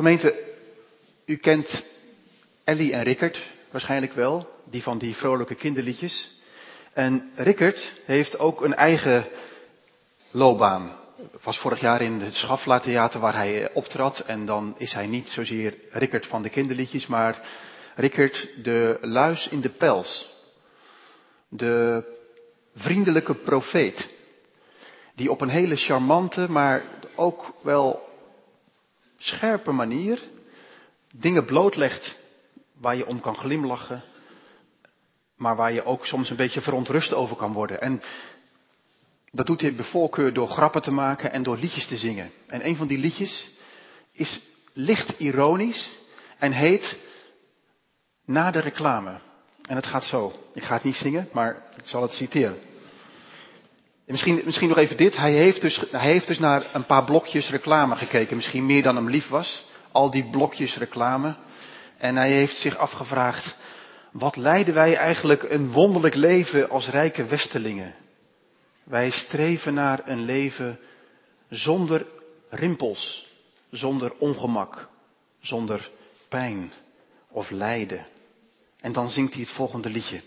Gemeente, u kent Ellie en Rickert waarschijnlijk wel, die van die vrolijke kinderliedjes. En Rickert heeft ook een eigen loopbaan. Was vorig jaar in het Schafla waar hij optrad. En dan is hij niet zozeer Rickert van de kinderliedjes, maar Rickert de luis in de pels. De vriendelijke profeet. Die op een hele charmante, maar ook wel scherpe manier dingen blootlegt waar je om kan glimlachen, maar waar je ook soms een beetje verontrust over kan worden. En dat doet hij bij voorkeur door grappen te maken en door liedjes te zingen. En een van die liedjes is licht ironisch en heet Na de reclame. En het gaat zo. Ik ga het niet zingen, maar ik zal het citeren. Misschien, misschien nog even dit. Hij heeft, dus, hij heeft dus naar een paar blokjes reclame gekeken. Misschien meer dan hem lief was. Al die blokjes reclame. En hij heeft zich afgevraagd. Wat leiden wij eigenlijk een wonderlijk leven als rijke Westelingen? Wij streven naar een leven zonder rimpels, zonder ongemak, zonder pijn of lijden. En dan zingt hij het volgende liedje,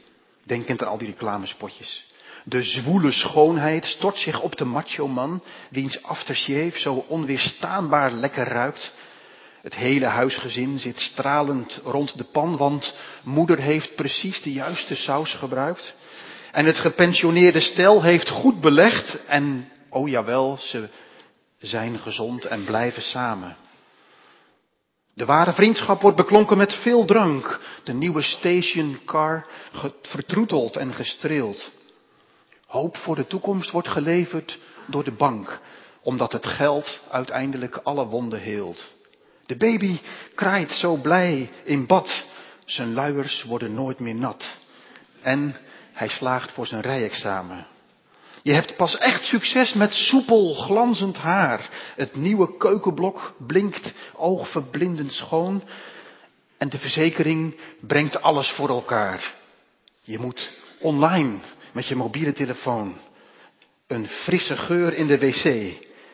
denkend aan al die reclamespotjes. De zwoele schoonheid stort zich op de macho man, wiens aftershave zo onweerstaanbaar lekker ruikt. Het hele huisgezin zit stralend rond de pan, want moeder heeft precies de juiste saus gebruikt. En het gepensioneerde stel heeft goed belegd en, oh jawel, ze zijn gezond en blijven samen. De ware vriendschap wordt beklonken met veel drank. De nieuwe stationcar vertroeteld en gestreeld. Hoop voor de toekomst wordt geleverd door de bank, omdat het geld uiteindelijk alle wonden heelt. De baby kraait zo blij in bad, zijn luiers worden nooit meer nat. En hij slaagt voor zijn rijexamen. Je hebt pas echt succes met soepel, glanzend haar. Het nieuwe keukenblok blinkt oogverblindend schoon. En de verzekering brengt alles voor elkaar. Je moet online met je mobiele telefoon. Een frisse geur in de wc.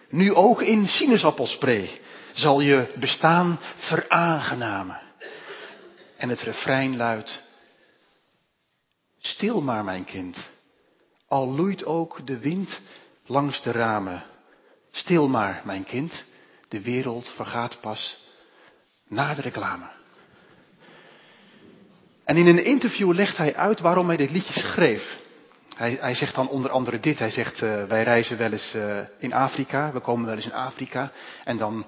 Nu ook in sinaasappelspray zal je bestaan veraangenamen. En het refrein luidt, stil maar mijn kind, al loeit ook de wind langs de ramen. Stil maar mijn kind, de wereld vergaat pas na de reclame. En in een interview legt hij uit waarom hij dit liedje schreef. Hij, hij zegt dan onder andere dit. Hij zegt, uh, wij reizen wel eens uh, in Afrika. We komen wel eens in Afrika. En dan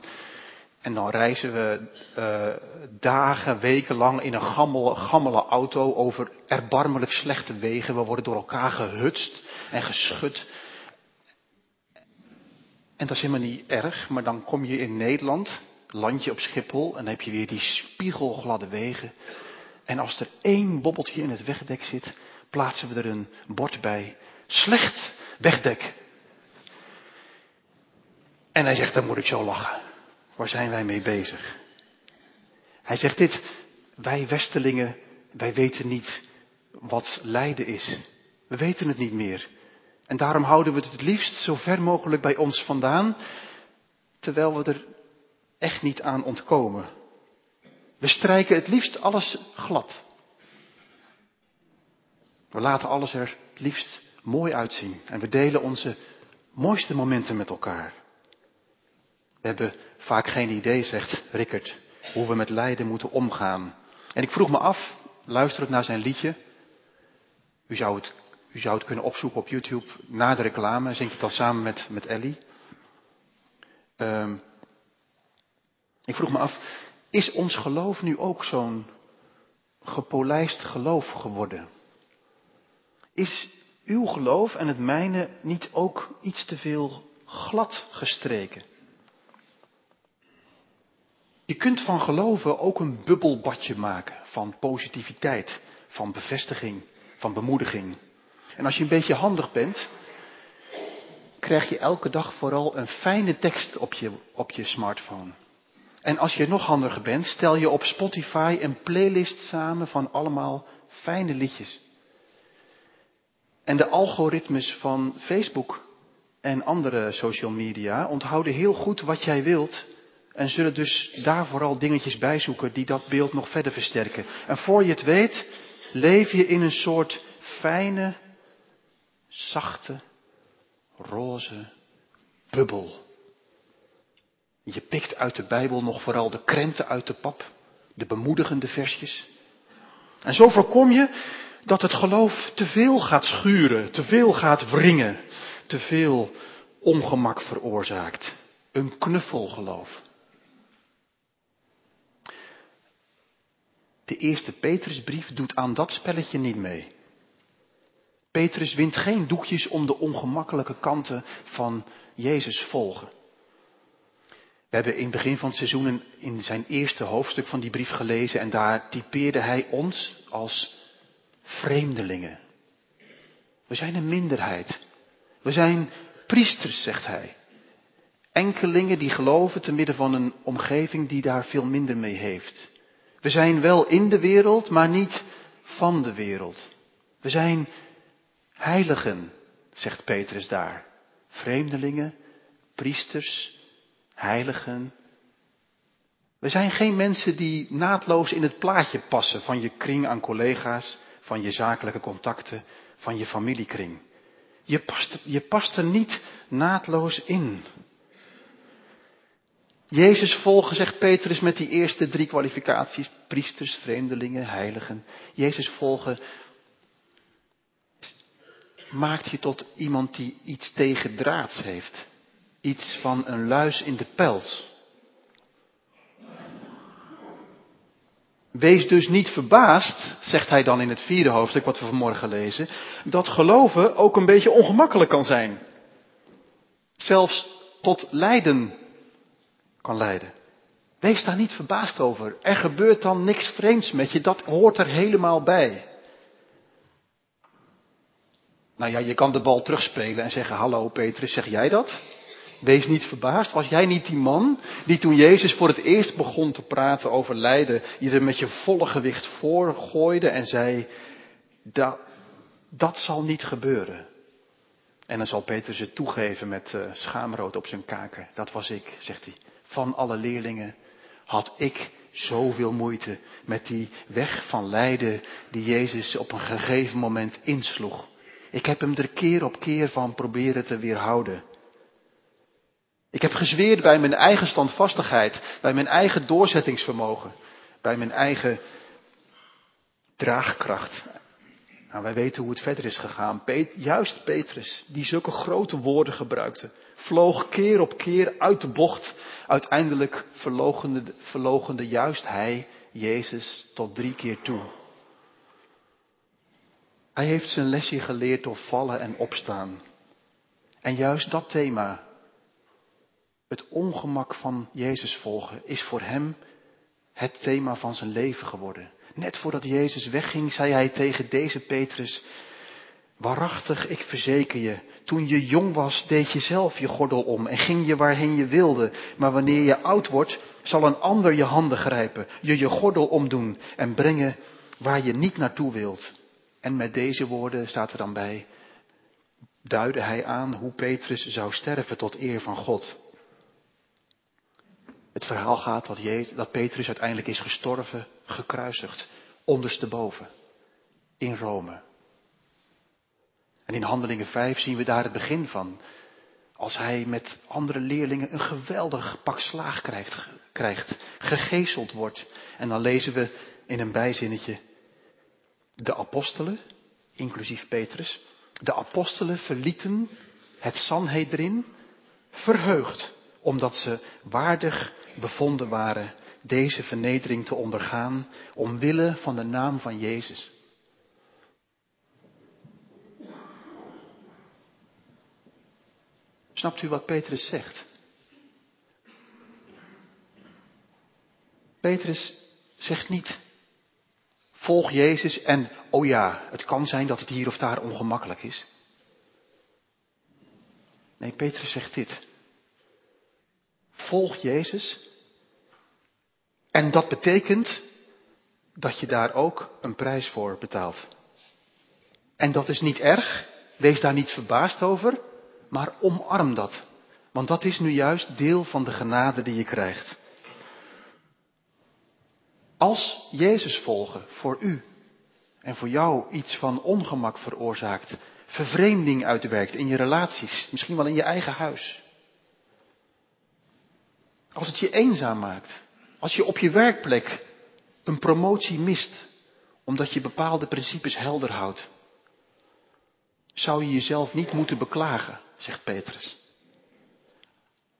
en dan reizen we uh, dagen, weken lang in een gammele, gammele auto over erbarmelijk slechte wegen. We worden door elkaar gehutst en geschud. En dat is helemaal niet erg, maar dan kom je in Nederland, land je op Schiphol, en dan heb je weer die spiegelgladde wegen. En als er één bobbeltje in het wegdek zit, plaatsen we er een bord bij. Slecht wegdek. En hij zegt, dan moet ik zo lachen. Waar zijn wij mee bezig? Hij zegt dit, wij Westelingen, wij weten niet wat lijden is. We weten het niet meer. En daarom houden we het het liefst zo ver mogelijk bij ons vandaan, terwijl we er echt niet aan ontkomen. We strijken het liefst alles glad. We laten alles er liefst mooi uitzien en we delen onze mooiste momenten met elkaar. We hebben vaak geen idee, zegt Rickert, hoe we met lijden moeten omgaan. En ik vroeg me af, luisterend naar zijn liedje, u zou het, u zou het kunnen opzoeken op YouTube na de reclame, zingt het dan samen met, met Ellie. Um, ik vroeg me af, is ons geloof nu ook zo'n gepolijst geloof geworden? Is uw geloof en het mijne niet ook iets te veel glad gestreken? Je kunt van geloven ook een bubbelbadje maken van positiviteit, van bevestiging, van bemoediging. En als je een beetje handig bent, krijg je elke dag vooral een fijne tekst op je, op je smartphone. En als je nog handiger bent, stel je op Spotify een playlist samen van allemaal fijne liedjes. En de algoritmes van Facebook en andere social media onthouden heel goed wat jij wilt En zullen dus daar vooral dingetjes bij zoeken die dat beeld nog verder versterken. En voor je het weet, leef je in een soort fijne, zachte, roze bubbel. Je pikt uit de Bijbel nog vooral de krenten uit de pap, de bemoedigende versjes. En zo voorkom je dat het geloof te veel gaat schuren, te veel gaat wringen, te veel ongemak veroorzaakt. Een knuffelgeloof. De eerste Petrusbrief doet aan dat spelletje niet mee. Petrus wint geen doekjes om de ongemakkelijke kanten van Jezus volgen. We hebben in het begin van het seizoen in zijn eerste hoofdstuk van die brief gelezen en daar typeerde hij ons als vreemdelingen. We zijn een minderheid. We zijn priesters, zegt hij. Enkelingen die geloven te midden van een omgeving die daar veel minder mee heeft. We zijn wel in de wereld, maar niet van de wereld. We zijn heiligen, zegt Petrus daar. Vreemdelingen, priesters, heiligen. We zijn geen mensen die naadloos in het plaatje passen van je kring aan collega's, van je zakelijke contacten, van je familiekring. Je past, je past er niet naadloos in. Jezus volgen, zegt Petrus met die eerste drie kwalificaties, priesters, vreemdelingen, heiligen. Jezus volgen maakt je tot iemand die iets tegen draads heeft. Iets van een luis in de pels. Wees dus niet verbaasd, zegt hij dan in het vierde hoofdstuk wat we vanmorgen lezen, dat geloven ook een beetje ongemakkelijk kan zijn. Zelfs tot lijden kan leiden. Wees daar niet verbaasd over. Er gebeurt dan niks vreemds met je, dat hoort er helemaal bij. Nou ja, je kan de bal terugspelen en zeggen, hallo Petrus, zeg jij dat? Wees niet verbaasd. Was jij niet die man die toen Jezus voor het eerst begon te praten over lijden, je er met je volle gewicht voor gooide en zei, dat, dat zal niet gebeuren. En dan zal Petrus het toegeven met uh, schaamrood op zijn kaken. Dat was ik, zegt hij. Van alle leerlingen had ik zoveel moeite met die weg van lijden die Jezus op een gegeven moment insloeg. Ik heb hem er keer op keer van proberen te weerhouden. Ik heb gezweerd bij mijn eigen standvastigheid, bij mijn eigen doorzettingsvermogen, bij mijn eigen draagkracht. Nou, wij weten hoe het verder is gegaan. juist Petrus, die zulke grote woorden gebruikte, vloog keer op keer uit de bocht. Uiteindelijk verlogende, verlogende juist hij, Jezus, tot drie keer toe. Hij heeft zijn lesje geleerd door vallen en opstaan. En juist dat thema, het ongemak van Jezus volgen, is voor hem het thema van zijn leven geworden. Net voordat Jezus wegging, zei hij tegen deze Petrus, waarachtig, ik verzeker je, toen je jong was, deed je zelf je gordel om en ging je waarheen je wilde. Maar wanneer je oud wordt, zal een ander je handen grijpen, je je gordel omdoen en brengen waar je niet naartoe wilt. En met deze woorden staat er dan bij, duidde hij aan hoe Petrus zou sterven tot eer van God. Het verhaal gaat dat, dat Petrus uiteindelijk is gestorven, gekruisigd, ondersteboven, in Rome. En in Handelingen 5 zien we daar het begin van. Als hij met andere leerlingen een geweldig pak slaag krijgt, krijgt wordt. En dan lezen we in een bijzinnetje, de apostelen, inclusief Petrus, de apostelen verlieten het Sanhedrin verheugd, omdat ze waardig bevonden waren deze vernedering te ondergaan omwille van de naam van Jezus. Snapt u wat Petrus zegt? Petrus zegt niet, volg Jezus en, oh ja, het kan zijn dat het hier of daar ongemakkelijk is. Nee, Petrus zegt dit. Volg Jezus en dat betekent dat je daar ook een prijs voor betaalt. En dat is niet erg, wees daar niet verbaasd over, maar omarm dat. Want dat is nu juist deel van de genade die je krijgt. Als Jezus volgen voor u en voor jou iets van ongemak veroorzaakt, vervreemding uitwerkt in je relaties, misschien wel in je eigen huis. Als het je eenzaam maakt, als je op je werkplek een promotie mist, omdat je bepaalde principes helder houdt, zou je jezelf niet moeten beklagen, zegt Petrus.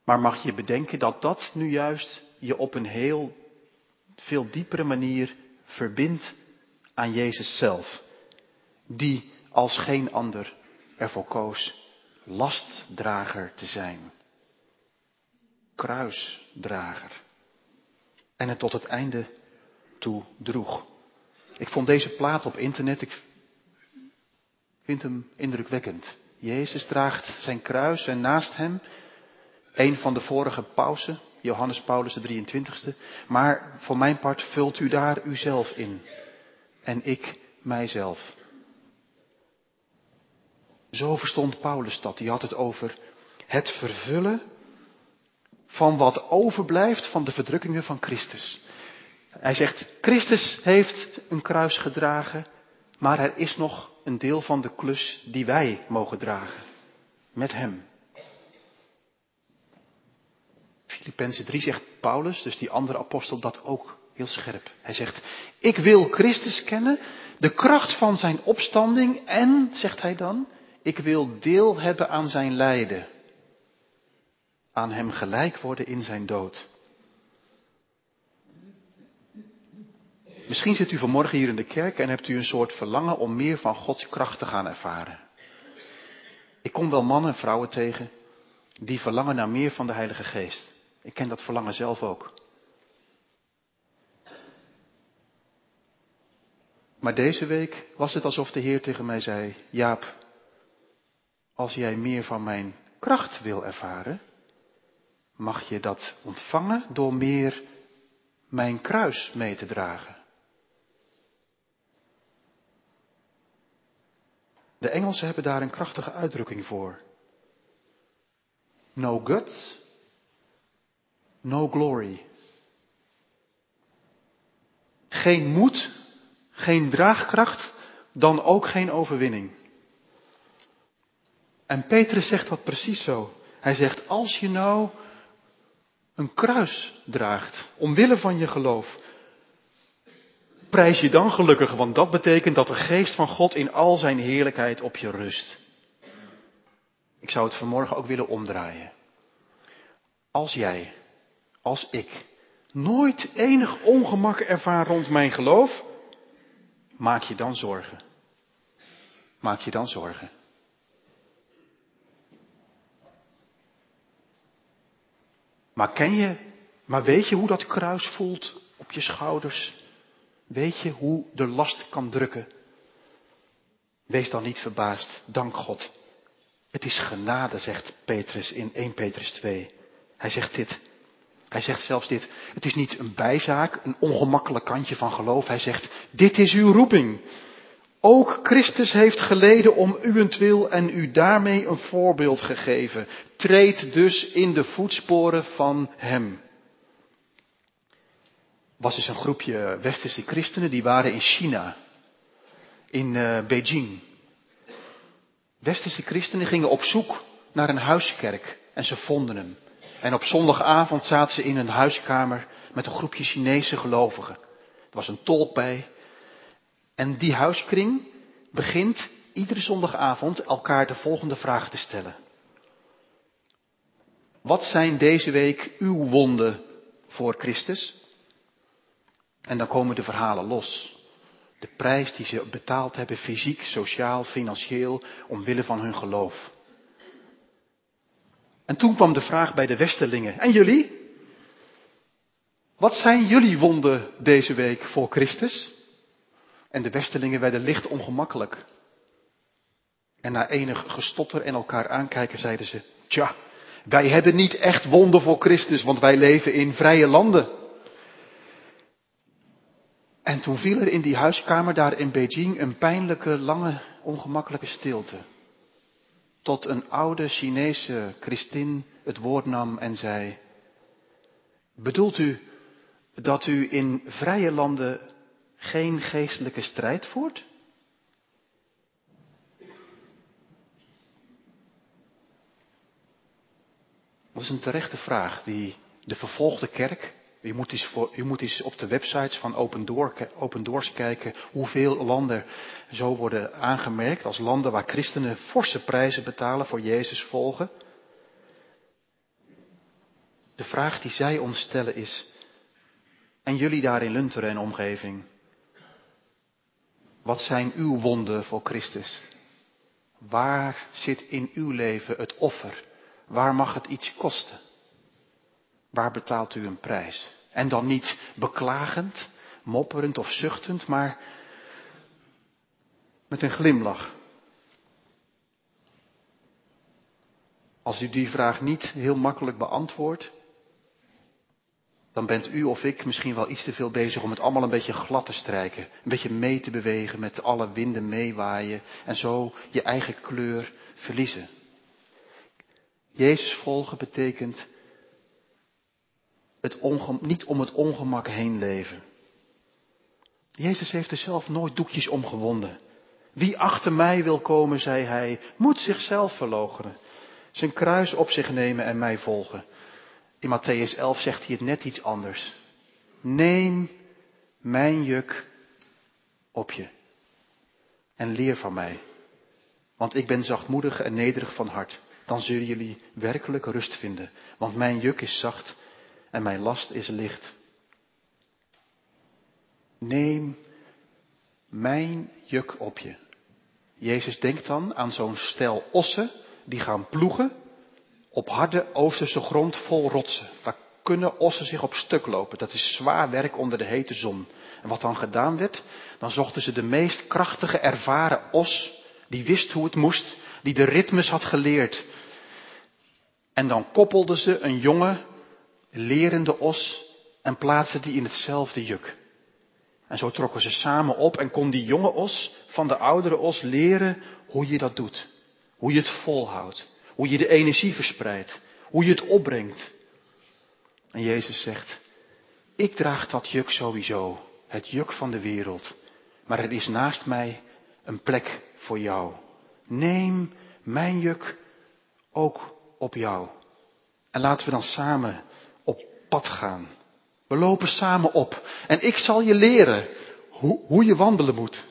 Maar mag je bedenken dat dat nu juist je op een heel veel diepere manier verbindt aan Jezus zelf, die als geen ander ervoor koos lastdrager te zijn. Kruisdrager. En het tot het einde toe droeg. Ik vond deze plaat op internet, ik vind hem indrukwekkend. Jezus draagt zijn kruis en naast hem een van de vorige pausen, Johannes Paulus de 23ste. Maar voor mijn part vult u daar uzelf in. En ik mijzelf. Zo verstond Paulus dat. Hij had het over het vervullen van wat overblijft van de verdrukkingen van Christus. Hij zegt, Christus heeft een kruis gedragen, maar er is nog een deel van de klus die wij mogen dragen. Met hem. Filippenzen 3 zegt Paulus, dus die andere apostel, dat ook heel scherp. Hij zegt, ik wil Christus kennen, de kracht van zijn opstanding en, zegt hij dan, ik wil deel hebben aan zijn lijden. Aan hem gelijk worden in zijn dood. Misschien zit u vanmorgen hier in de kerk en hebt u een soort verlangen om meer van Gods kracht te gaan ervaren. Ik kom wel mannen en vrouwen tegen die verlangen naar meer van de Heilige Geest. Ik ken dat verlangen zelf ook. Maar deze week was het alsof de Heer tegen mij zei: Jaap, als jij meer van mijn kracht wil ervaren, mag je dat ontvangen door meer mijn kruis mee te dragen. De Engelsen hebben daar een krachtige uitdrukking voor. No guts, no glory. Geen moed, geen draagkracht, dan ook geen overwinning. En Petrus zegt dat precies zo. Hij zegt, als je nou een kruis draagt, omwille van je geloof, prijs je dan gelukkig, want dat betekent dat de geest van God in al zijn heerlijkheid op je rust. Ik zou het vanmorgen ook willen omdraaien. Als jij, als ik, nooit enig ongemak ervaar rond mijn geloof, maak je dan zorgen. Maak je dan zorgen. Maar ken je, maar weet je hoe dat kruis voelt op je schouders? Weet je hoe de last kan drukken? Wees dan niet verbaasd, dank God. Het is genade, zegt Petrus in 1 Petrus 2. Hij zegt dit. Hij zegt zelfs dit. Het is niet een bijzaak, een ongemakkelijk kantje van geloof. Hij zegt, dit is uw roeping. Ook Christus heeft geleden om uwentwil en u daarmee een voorbeeld gegeven. Treed dus in de voetsporen van Hem. Was dus een groepje westerse christenen die waren in China, in uh, Beijing. Westerse christenen gingen op zoek naar een huiskerk en ze vonden hem. En op zondagavond zaten ze in een huiskamer met een groepje Chinese gelovigen. Er was een tolk bij. En die huiskring begint iedere zondagavond elkaar de volgende vraag te stellen. Wat zijn deze week uw wonden voor Christus? En dan komen de verhalen los. De prijs die ze betaald hebben, fysiek, sociaal, financieel, omwille van hun geloof. En toen kwam de vraag bij de Westerlingen. En jullie? Wat zijn jullie wonden deze week voor Christus? En de Westerlingen werden licht ongemakkelijk. En na enig gestotter en elkaar aankijken zeiden ze, tja, wij hebben niet echt wonden voor Christus, want wij leven in vrije landen. En toen viel er in die huiskamer daar in Beijing een pijnlijke, lange, ongemakkelijke stilte. Tot een oude Chinese christin het woord nam en zei, bedoelt u dat u in vrije landen geen geestelijke strijd voert? Dat is een terechte vraag die de vervolgde kerk, u moet eens, voor, moet eens op de websites van Open, Door, Open Doors kijken hoeveel landen zo worden aangemerkt als landen waar christenen forse prijzen betalen voor Jezus volgen. De vraag die zij ons stellen is, en jullie daar in Lunteren en omgeving, wat zijn uw wonden voor Christus? Waar zit in uw leven het offer? Waar mag het iets kosten? Waar betaalt u een prijs? En dan niet beklagend, mopperend of zuchtend, maar met een glimlach. Als u die vraag niet heel makkelijk beantwoordt, dan bent u of ik misschien wel iets te veel bezig om het allemaal een beetje glad te strijken. Een beetje mee te bewegen met alle winden meewaaien en zo je eigen kleur verliezen. Jezus volgen betekent het niet om het ongemak heen leven. Jezus heeft er zelf nooit doekjes om gewonden. Wie achter mij wil komen, zei hij, moet zichzelf verloochenen, zijn kruis op zich nemen en mij volgen. In Matthäus 11 zegt hij het net iets anders. Neem mijn juk op je en leer van mij. Want ik ben zachtmoedig en nederig van hart. Dan zullen jullie werkelijk rust vinden. Want mijn juk is zacht en mijn last is licht. Neem mijn juk op je. Jezus denkt dan aan zo'n stel ossen die gaan ploegen op harde oosterse grond vol rotsen. Daar kunnen ossen zich op stuk lopen. Dat is zwaar werk onder de hete zon. En wat dan gedaan werd, dan zochten ze de meest krachtige, ervaren os, die wist hoe het moest, die de ritmes had geleerd. En dan koppelden ze een jonge, lerende os en plaatsten die in hetzelfde juk. En zo trokken ze samen op en kon die jonge os van de oudere os leren hoe je dat doet. Hoe je het volhoudt. Hoe je de energie verspreidt. Hoe je het opbrengt. En Jezus zegt, ik draag dat juk sowieso. Het juk van de wereld. Maar er is naast mij een plek voor jou. Neem mijn juk ook op jou. En laten we dan samen op pad gaan. We lopen samen op. En ik zal je leren hoe, hoe je wandelen moet.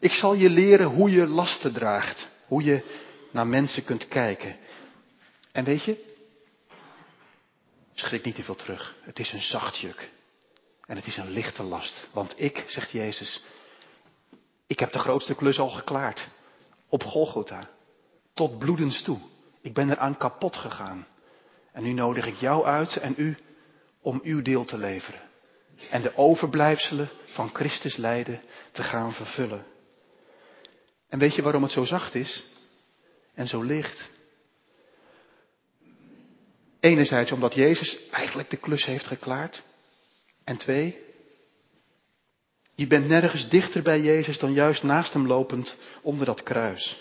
Ik zal je leren hoe je lasten draagt. Hoe je naar mensen kunt kijken. En weet je, schrik niet te veel terug. Het is een zacht juk. En het is een lichte last. Want ik, zegt Jezus, ik heb de grootste klus al geklaard. Op Golgotha. Tot bloedens toe. Ik ben eraan kapot gegaan. En nu nodig ik jou uit en u om uw deel te leveren. En de overblijfselen van Christus lijden te gaan vervullen. En weet je waarom het zo zacht is? En zo licht? Enerzijds omdat Jezus eigenlijk de klus heeft geklaard. En twee, je bent nergens dichter bij Jezus dan juist naast hem lopend onder dat kruis.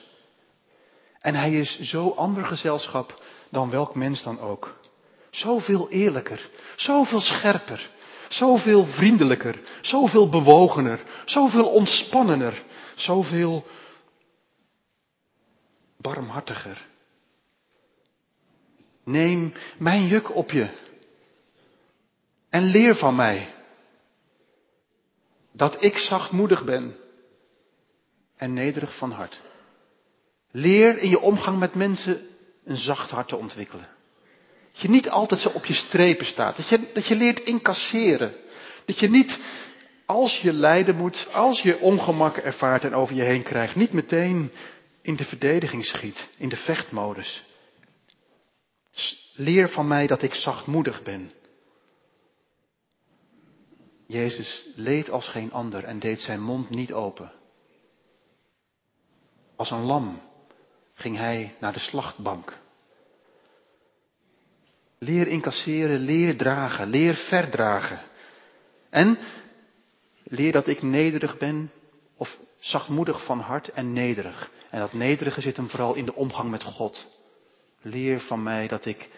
En hij is zo ander gezelschap dan welk mens dan ook. Zoveel eerlijker, zoveel scherper, zoveel vriendelijker, zoveel bewogener, zoveel ontspannener, zoveel barmhartiger. Neem mijn juk op je en leer van mij dat ik zachtmoedig ben en nederig van hart. Leer in je omgang met mensen een zacht hart te ontwikkelen. Dat je niet altijd zo op je strepen staat. Dat je, dat je leert incasseren. Dat je niet, als je lijden moet, als je ongemakken ervaart en over je heen krijgt, niet meteen in de verdediging schiet, in de vechtmodus. Leer van mij dat ik zachtmoedig ben. Jezus leed als geen ander en deed zijn mond niet open. Als een lam ging hij naar de slachtbank. Leer incasseren, leer dragen, leer verdragen. En leer dat ik nederig ben of zachtmoedig van hart en nederig. En dat nederige zit hem vooral in de omgang met God. Leer van mij dat ik,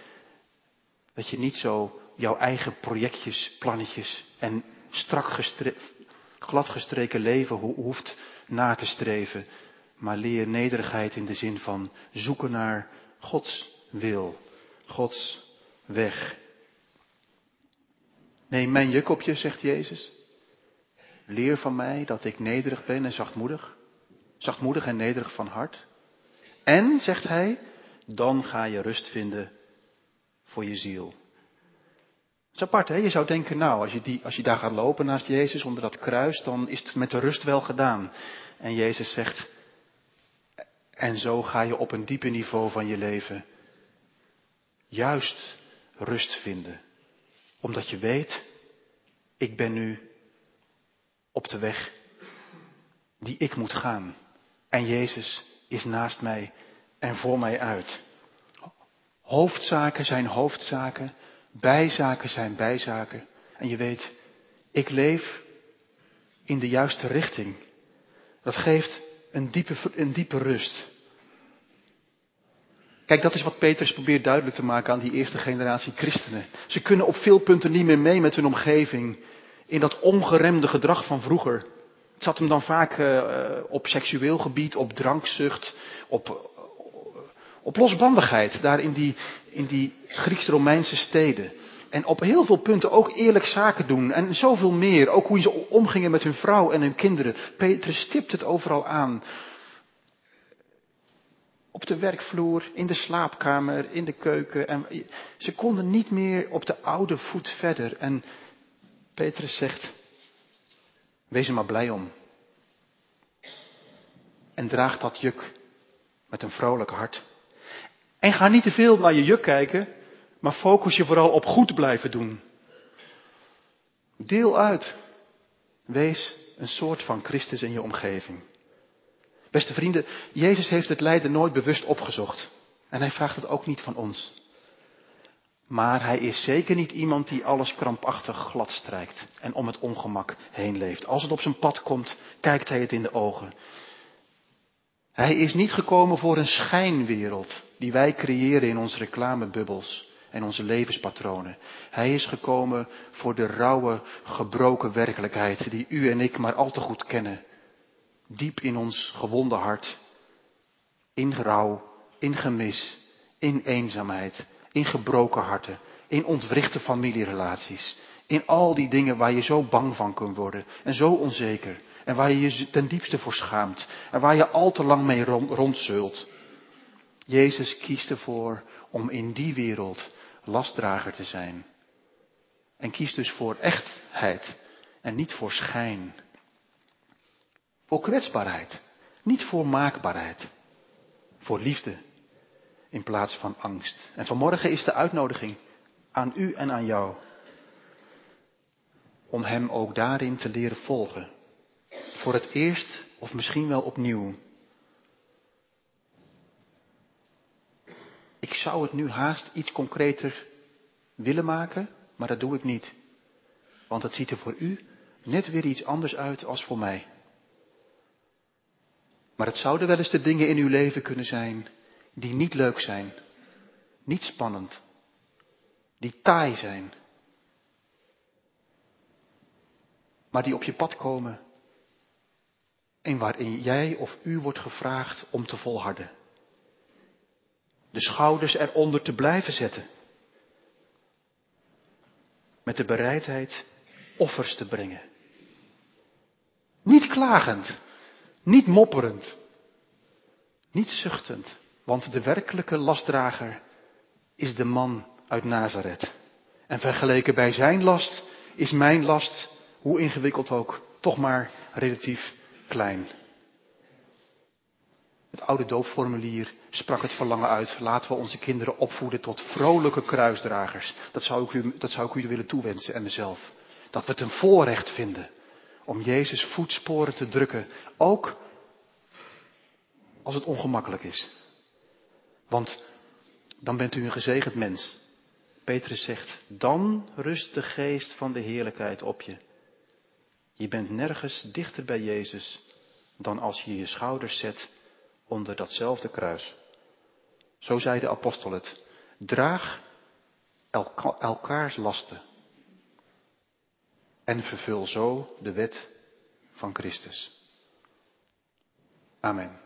dat je niet zo jouw eigen projectjes, plannetjes en strak gestre gladgestreken leven hoeft na te streven. Maar leer nederigheid in de zin van zoeken naar Gods wil, Gods weg. Neem mijn juk op je, zegt Jezus. Leer van mij dat ik nederig ben en zachtmoedig. Zachtmoedig en nederig van hart. En, zegt hij, dan ga je rust vinden voor je ziel. Dat is apart, hè? Je zou denken, nou, als je, die, als je daar gaat lopen naast Jezus onder dat kruis, dan is het met de rust wel gedaan. En Jezus zegt, en zo ga je op een diepe niveau van je leven juist rust vinden. Omdat je weet, ik ben nu op de weg die ik moet gaan. En Jezus is naast mij en voor mij uit. Hoofdzaken zijn hoofdzaken, bijzaken zijn bijzaken. En je weet, ik leef in de juiste richting. Dat geeft een diepe, een diepe rust. Kijk, dat is wat Petrus probeert duidelijk te maken aan die eerste generatie christenen. Ze kunnen op veel punten niet meer mee met hun omgeving in dat ongeremde gedrag van vroeger. Zat hem dan vaak uh, op seksueel gebied, op drankzucht, op, op losbandigheid, daar in die, in die Grieks-Romeinse steden. En op heel veel punten ook eerlijk zaken doen en zoveel meer. Ook hoe ze omgingen met hun vrouw en hun kinderen. Petrus stipt het overal aan. Op de werkvloer, in de slaapkamer, in de keuken. En ze konden niet meer op de oude voet verder. En Petrus zegt, wees er maar blij om. En draag dat juk met een vrolijk hart. En ga niet te veel naar je juk kijken, maar focus je vooral op goed blijven doen. Deel uit. Wees een soort van Christus in je omgeving. Beste vrienden, Jezus heeft het lijden nooit bewust opgezocht. En hij vraagt het ook niet van ons. Maar hij is zeker niet iemand die alles krampachtig glad strijkt en om het ongemak heen leeft. Als het op zijn pad komt, kijkt hij het in de ogen. Hij is niet gekomen voor een schijnwereld die wij creëren in onze reclamebubbels en onze levenspatronen. Hij is gekomen voor de rauwe, gebroken werkelijkheid die u en ik maar al te goed kennen. Diep in ons gewonde hart, in rouw, in gemis, in eenzaamheid, in gebroken harten, in ontwrichte familierelaties, in al die dingen waar je zo bang van kunt worden en zo onzeker en waar je je ten diepste voor schaamt en waar je al te lang mee rondzult. Jezus kiest ervoor om in die wereld lastdrager te zijn. En kiest dus voor echtheid en niet voor schijn. Voor kwetsbaarheid, niet voor maakbaarheid. Voor liefde in plaats van angst. En vanmorgen is de uitnodiging aan u en aan jou om Hem ook daarin te leren volgen. Voor het eerst of misschien wel opnieuw. Ik zou het nu haast iets concreter willen maken, maar dat doe ik niet. Want het ziet er voor u net weer iets anders uit als voor mij. Maar het zouden wel eens de dingen in uw leven kunnen zijn die niet leuk zijn, niet spannend, die taai zijn, maar die op je pad komen en waarin jij of u wordt gevraagd om te volharden. De schouders eronder te blijven zetten. Met de bereidheid offers te brengen. Niet klagend, niet mopperend, niet zuchtend, want de werkelijke lastdrager is de man uit Nazareth. En vergeleken bij zijn last is mijn last, hoe ingewikkeld ook, toch maar relatief klein. Het oude doopformulier sprak het verlangen uit. Laten we onze kinderen opvoeden tot vrolijke kruisdragers. Dat zou ik u, dat zou ik u willen toewensen en mezelf. Dat we het een voorrecht vinden om Jezus voetsporen te drukken. Ook als het ongemakkelijk is. Want dan bent u een gezegend mens. Petrus zegt, dan rust de geest van de heerlijkheid op je. Je bent nergens dichter bij Jezus dan als je je schouders zet onder datzelfde kruis. Zo zei de apostel het. Draag elka- elkaars lasten. En vervul zo de wet van Christus. Amen.